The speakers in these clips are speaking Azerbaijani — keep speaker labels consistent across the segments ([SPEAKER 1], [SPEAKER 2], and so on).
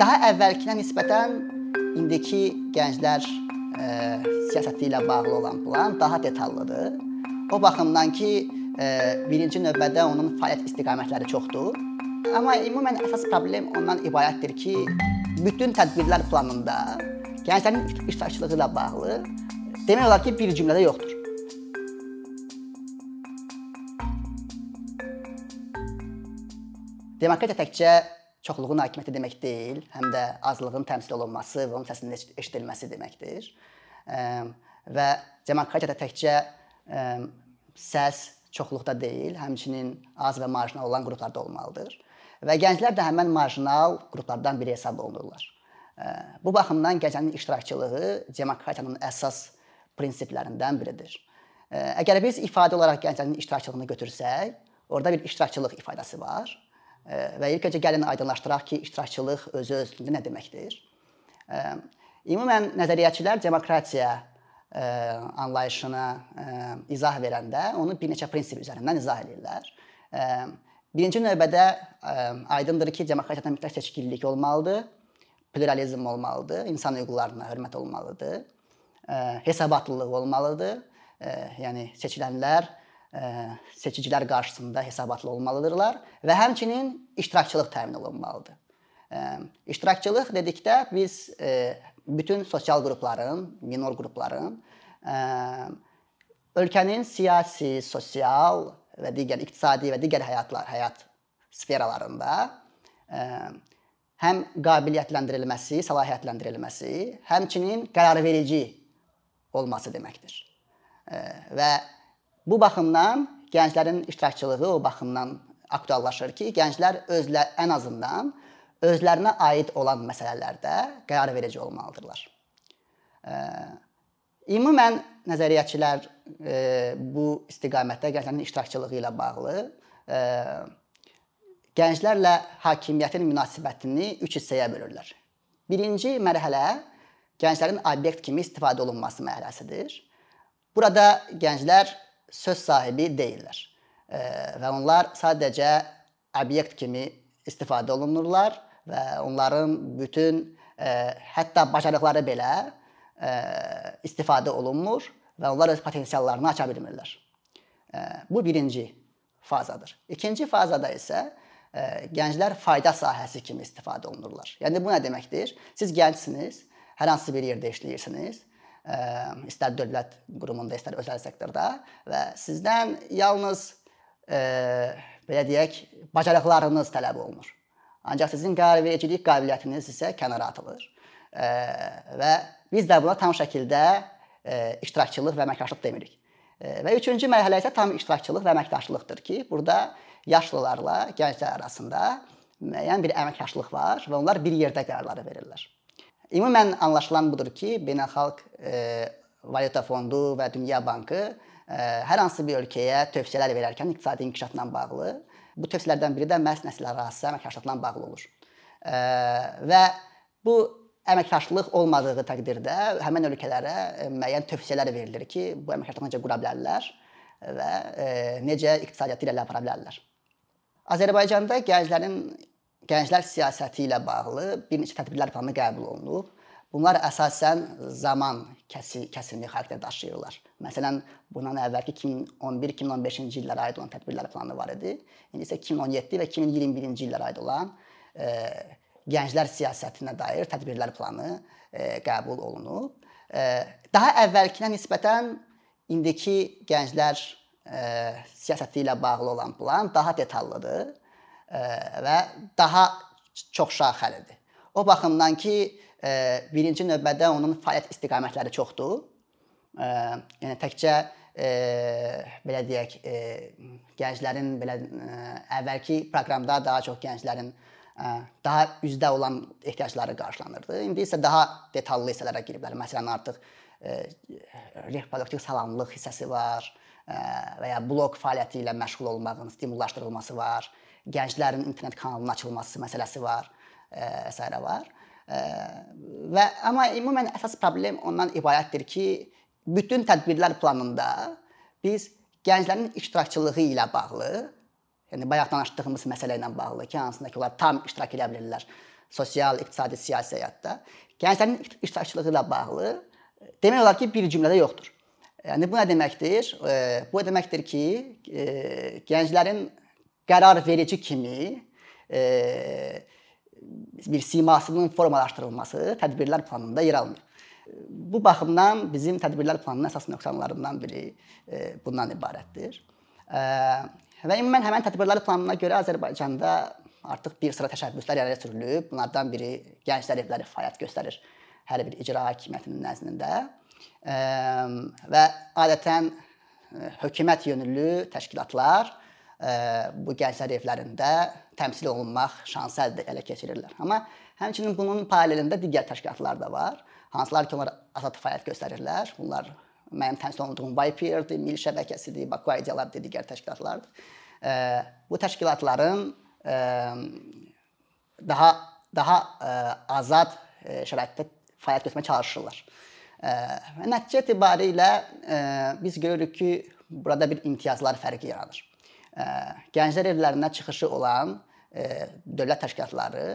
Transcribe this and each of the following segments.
[SPEAKER 1] Daha əvvəlkinə nisbətən indiki gənclər ə, siyasəti ilə bağlı olan plan daha detallıdır. O baxımdan ki, ə, birinci növbədə onun fəaliyyət istiqamətləri çoxdur. Amma ümumən əsas problem ondan ibarətdir ki, bütün tədbirlər planında gənclərin iştirakçılığı ilə bağlı demək olar ki, bir cümlədə yoxdur. Demokratiya təkcə çoxluğun hakimiyyəti demək deyil, həm də azlığın təmsil olunması və onun səsinin eşidilməsi deməkdir. Və demokratiyada təkcə səs çoxluqda deyil, həmçinin az və marjinal olan qruplarda olmalıdır. Və gənclər də həmin marjinal qruplardan biri hesab olunurlar. Bu baxımdan gənclərin iştirakçılığı demokratiyanın əsas prinsiplərindən biridir. Əgər biz ifadə olaraq gənclərin iştirakçılığını götürsək, orada bir iştirakçılıq ifadəsi var və ilk öncə gəlin aydınlaşdıraq ki, iştirakçılıq özü özlüyündə nə deməkdir? Ümumən nəzəriyyəçilər demokratiya ə, anlayışına ə, izah verəndə onu bir neçə prinsip üzərindən izah edirlər. Ə, birinci növbədə ə, aydındır ki, demokratiyadan mütləq seçkililik olmalıdır, pluralizm olmalıdır, insan hüquqlarına hörmət olmalıdır, ə, hesabatlılıq olmalıdır. Ə, yəni seçilənlər seçicilər qarşısında hesabatlı olmalıdırlar və həmçinin iştirakçılıq təmin olunmalıdır. İştirakçılıq dedikdə biz bütün sosial qrupların, minor qrupların ölkənin siyasi, sosial və digər iqtisadi və digər həyatlar, həyat sferalarında həm qabiliyyətləndirilməsi, səlahiyyətləndirilməsi, həmçinin qərarverici olması deməkdir. Və Bu baxımdan gənclərin iştirakçılığı o baxımdan aktuallaşır ki, gənclər özlə ən azından özlərinə aid olan məsələlərdə qərar verici olmalıdırlar. Ümumən nəzəriyyəçilər bu istiqamətdə gənclərin iştirakçılığı ilə bağlı gənclərlə hakimiyyətin münasibətini üç hissəyə bölürlər. Birinci mərhələ gənclərin obyekt kimi istifadə olunması mərhələsidir. Burada gənclər söz sahibi deyillər. Və onlar sadəcə obyekt kimi istifadə olunurlar və onların bütün hətta bacarıqları belə istifadə olunmur və onlar öz potensiallarını aça bilmirlər. Bu birinci fazadır. İkinci fazada isə gənclər fayda sahəsi kimi istifadə olunurlar. Yəni bu nə deməkdir? Siz gəncsiniz, hər hansı bir yerdə işləyirsiniz istər dövlət qurumunda, istər özəl sektorda və sizdən yalnız e, belə deyək, bacarıqlarınız tələb olunur. Ancaq sizin qərarvericilik qabiliyyətiniz isə kənara atılır. E, və biz də buna tam şəkildə e, iştirakçılıq və əməkdaşlıq demirik. E, və üçüncü mərhələ isə tam iştirakçılıq və əməkdaşlıqdır ki, burada yaşlılarla gənclər arasında müəyyən bir əməkdaşlıq var və onlar bir yerdə qərarları verirlər. Ümumən anlaşılan budur ki, Beynəlxalq e, Valyuta Fondu və Dünya Bankı e, hər hansı bir ölkəyə tövsiyələr verərkən iqtisadi inkişafla bağlı bu tövsiyələrdən biri də məhz nəsillərarası əməkdaşlıqla bağlı olur. E, və bu əməkdaşlıq olmadığı təqdirdə həmin ölkələrə e, müəyyən tövsiyələr verilir ki, bu əməkdaşlığı necə qura bilərlər və e, necə iqtisadiyyatı irəli apara bilərlər. Azərbaycanda gənclərin gənclər siyasəti ilə bağlı bir neçə tədbirlər planı qəbul olunub. Bunlar əsasən zaman kəsi, kəsimi xarakter daşıyırlar. Məsələn, bundan əvvəlki 2011-2015-ci illərə aid olan tədbirlər planı var idi. İndi isə 2017 və 2021-ci illərə aid olan e, gənclər siyasətinə dair tədbirlər planı e, qəbul olunub. E, daha əvvəlkinə nisbətən indiki gənclər e, siyasəti ilə bağlı olan plan daha detallıdır və daha çox şaxəlidir. O baxımdan ki, birinci növbədə onun fəaliyyət istiqamətləri çoxdur. Yəni təkcə belə deyək, gənclərin belə əvvəlki proqramda daha çox gənclərin daha üzdə olan ehtiyacları qarşılanırdı. İndi isə daha detallı hissələrə giriblər. Məsələn, artıq reproduktiv sağlamlıq hissəsi var və ya blok fəaliyyəti ilə məşğul olmağın stimullaşdırılması var gənclərin internet kanalının açılması məsələsi var, və s. var. Və amma ümumən əsas problem ondan ibarətdir ki, bütün tədbirlər planında biz gənclərin iştirakçılığı ilə bağlı, yəni bayaq danışdığımız məsələ ilə bağlı ki, hansında ki, onlar tam iştirak edə bilirlər. sosial, iqtisadi, siyasi həyatda gənclərin iştirakçılığı ilə bağlı demək olar ki, bir cümlədə yoxdur. Yəni bu nə deməkdir? Bu deməkdir ki, gənclərin qərar verici kimi bir simasının formalaşdırılması tədbirlər planında yer almır. Bu baxımdan bizim tədbirlər planının əsas nöqsanlarından biri bundan ibarətdir. Və ümumən həmin tədbirlər planına görə Azərbaycanda artıq bir sıra təşəbbüslər irəli sürülüb. Bunlardan biri gənclər evləri fəaliyyət göstərir hər bir icra hakimiyyətinin nəzdində. Və adətən hökumət yönümlü təşkilatlar bu gənclər evlərində təmsil olunmaq şansı elə keçirirlər. Amma həmçinin bunun paralelində digər təşkilatlar da var. Hansılar ki, onlar azad fəaliyyət göstərirlər. Bunlar mənim təmsil olunduğum YPR-dir, Milli Şəbəkəsidir, Baku Ideyalardır, digər təşkilatlardır. Bu təşkilatların daha daha azad şəraitdə fəaliyyət göstərməyə çalışırlar. Və nəticə etibarilə biz görürük ki, burada bir imtiyazlar fərqi yaranır. Gənclər evlərindən çıxışı olan dövlət təşkilatları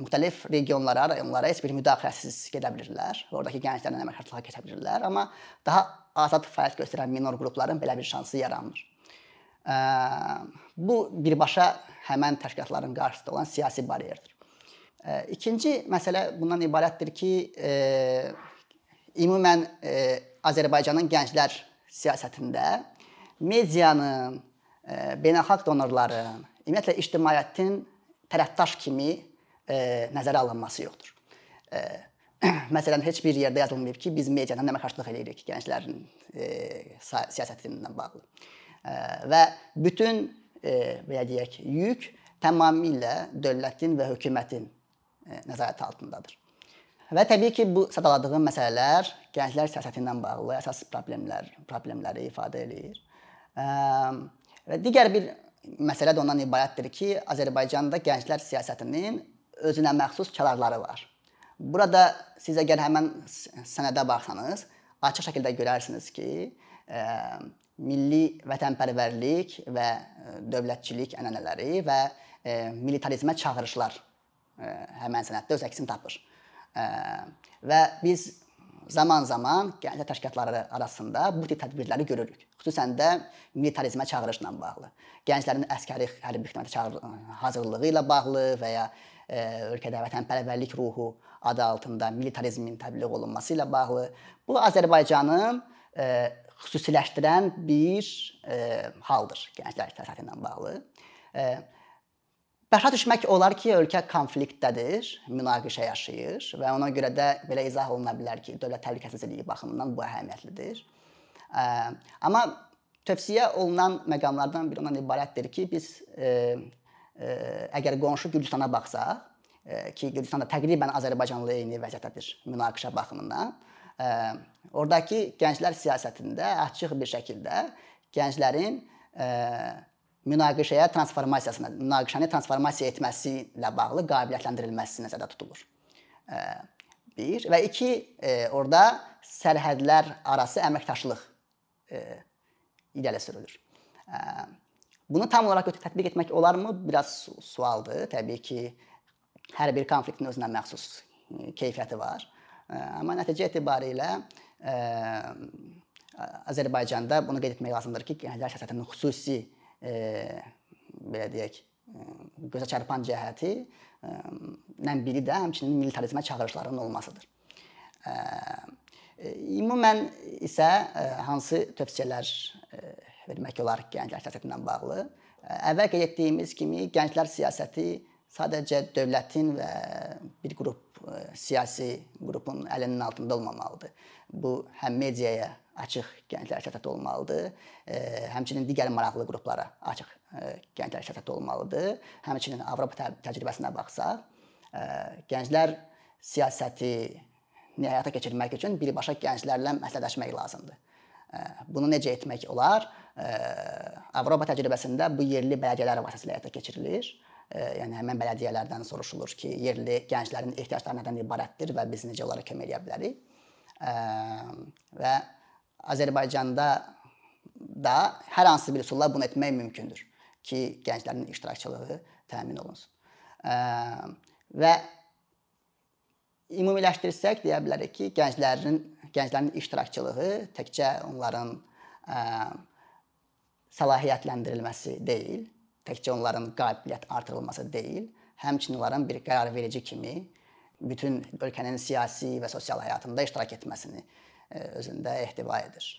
[SPEAKER 1] müxtəlif regionlara, rayonlara heç bir müdaxiləsiz gedə bilirlər. Oradakı gənclərlə əməkdaşlığa keçə bilirlər, amma daha azad fəaliyyət göstərən minor qrupların belə bir şansı yaranmır. Bu birbaşa həmin təşkilatların qarşısında olan siyasi bariyerdir. İkinci məsələ bundan ibarətdir ki, ümumən Azərbaycanın gənclər siyasətində medianın, beynəlxalq donorların, ümumiyyətlə ictimaiyyətin tərəfdaş kimi e, nəzərə alınması yoxdur. E, məsələn, heç bir yerdə yazılmayıb ki, biz mediadan əməkdaşlıq edirik gənclərin e, siyasətindən bağlı. E, və bütün e, belə deyək, yük tamamilə dövlətin və hökumətin e, nəzarəti altındadır. Və təbii ki, bu sadaladığım məsələlər gənclər siyasəti ilə bağlı əsas problemlər, problemləri ifadə eləyir. E, və digər bir məsələ də ondan ibarətdir ki, Azərbaycanda gənclər siyasətinin özünə məxsus kənarları var. Burada siz əgər həmin sənədə baxsanız, açıq şəkildə görərsiniz ki, ə, milli vətənpərvərlik və dövlətçilik ənənələri və ə, militarizmə çağırışlar ə, həmin sənəddə öz əksini tapır. Ə, və biz zaman-zaman gənclər təşkilatları arasında bu tip tədbirləri görürük. Xüsusən də militarizmə çağırışla bağlı. Gənclərin əskəri hərbi xidmətə hazırlığı ilə bağlı və ya e, ölkədə vətənpərvərlik ruhu adı altında militarizmin təbliğ olunması ilə bağlı. Bu Azərbaycanın e, xüsusiləşdirən bir e, haldır gənclər siyasəti ilə bağlı. E, Başa düşmək olar ki, ölkə konfliktdədir, münaqişə yaşayır və ona görə də belə izah oluna bilər ki, dövlət təhlükəsizliyi baxımından bu əhəmiyyətlidir. Amma tövsiyə olunan məqamlardan biri ondan ibarətdir ki, biz e, e, əgər qonşu Gürcüstana baxsaq, e, ki, Gürcüstan da təqribən Azərbaycanla eyni vəziyyətdədir münaqişə baxımından, e, oradakı gənclər siyasətində açıq bir şəkildə gənclərin e, münaqişəyə transformasiyasına, münaqişəni transformasiya etməsi ilə bağlı qabiliyyətləndirilməsi nəzərdə tutulur. Bir və iki, orada sərhədlər arası əməkdaşlıq irəli sürülür. Bunu tam olaraq tətbiq etmək olarmı? Biraz sualdır. Təbii ki, hər bir konfliktin özünə məxsus keyfiyyəti var. Amma nəticə etibarilə Azərbaycanda bunu qeyd etmək lazımdır ki, gənclər siyasətinin xüsusi belə deyək, gözə çarpan cəhəti nən biri də həmçinin militarizmə çağırışlarının olmasıdır. E, ümumən isə hansı tövsiyələr vermək olar gənclər siyasətindən bağlı? E, əvvəl qeyd etdiyimiz kimi gənclər siyasəti sadəcə dövlətin və bir qrup siyasi qrupun əlinin altında olmamalıdır. Bu həm mediaya açıq gənclər siyasəti olmalıdır. E, həmçinin digər maraqlı qruplara açıq e, gənclər siyasəti olmalıdır. Həmçinin Avropa təcrübəsinə baxsaq, e, gənclər siyasəti həyata keçirmək üçün birbaşa gənclərlə məsləhətləşmək lazımdır. Bunu necə etmək olar? Avropa təcrübəsində bu yerli bələdiyyələr vasitəsilə həyata keçirilir. Yəni həmin bələdiyyələrdən soruşulur ki, yerli gənclərin ehtiyacları nədən ibarətdir və biz necə onlara kömək edə bilərik? Və Azərbaycanda da hər hansı bir üsulla bunu etmək mümkündür ki, gənclərin iştirakçılığı təmin olunsun. Və ümumiləşdirsək deyə bilərik ki, gənclərin gənclərin iştirakçılığı təkcə onların ə, səlahiyyətləndirilməsi deyil, təkcə onların qabiliyyət artırılması deyil, həmçinin onların bir qərarverici kimi bütün ölkənin siyasi və sosial həyatında iştirak etməsini özündə ehtiva edir.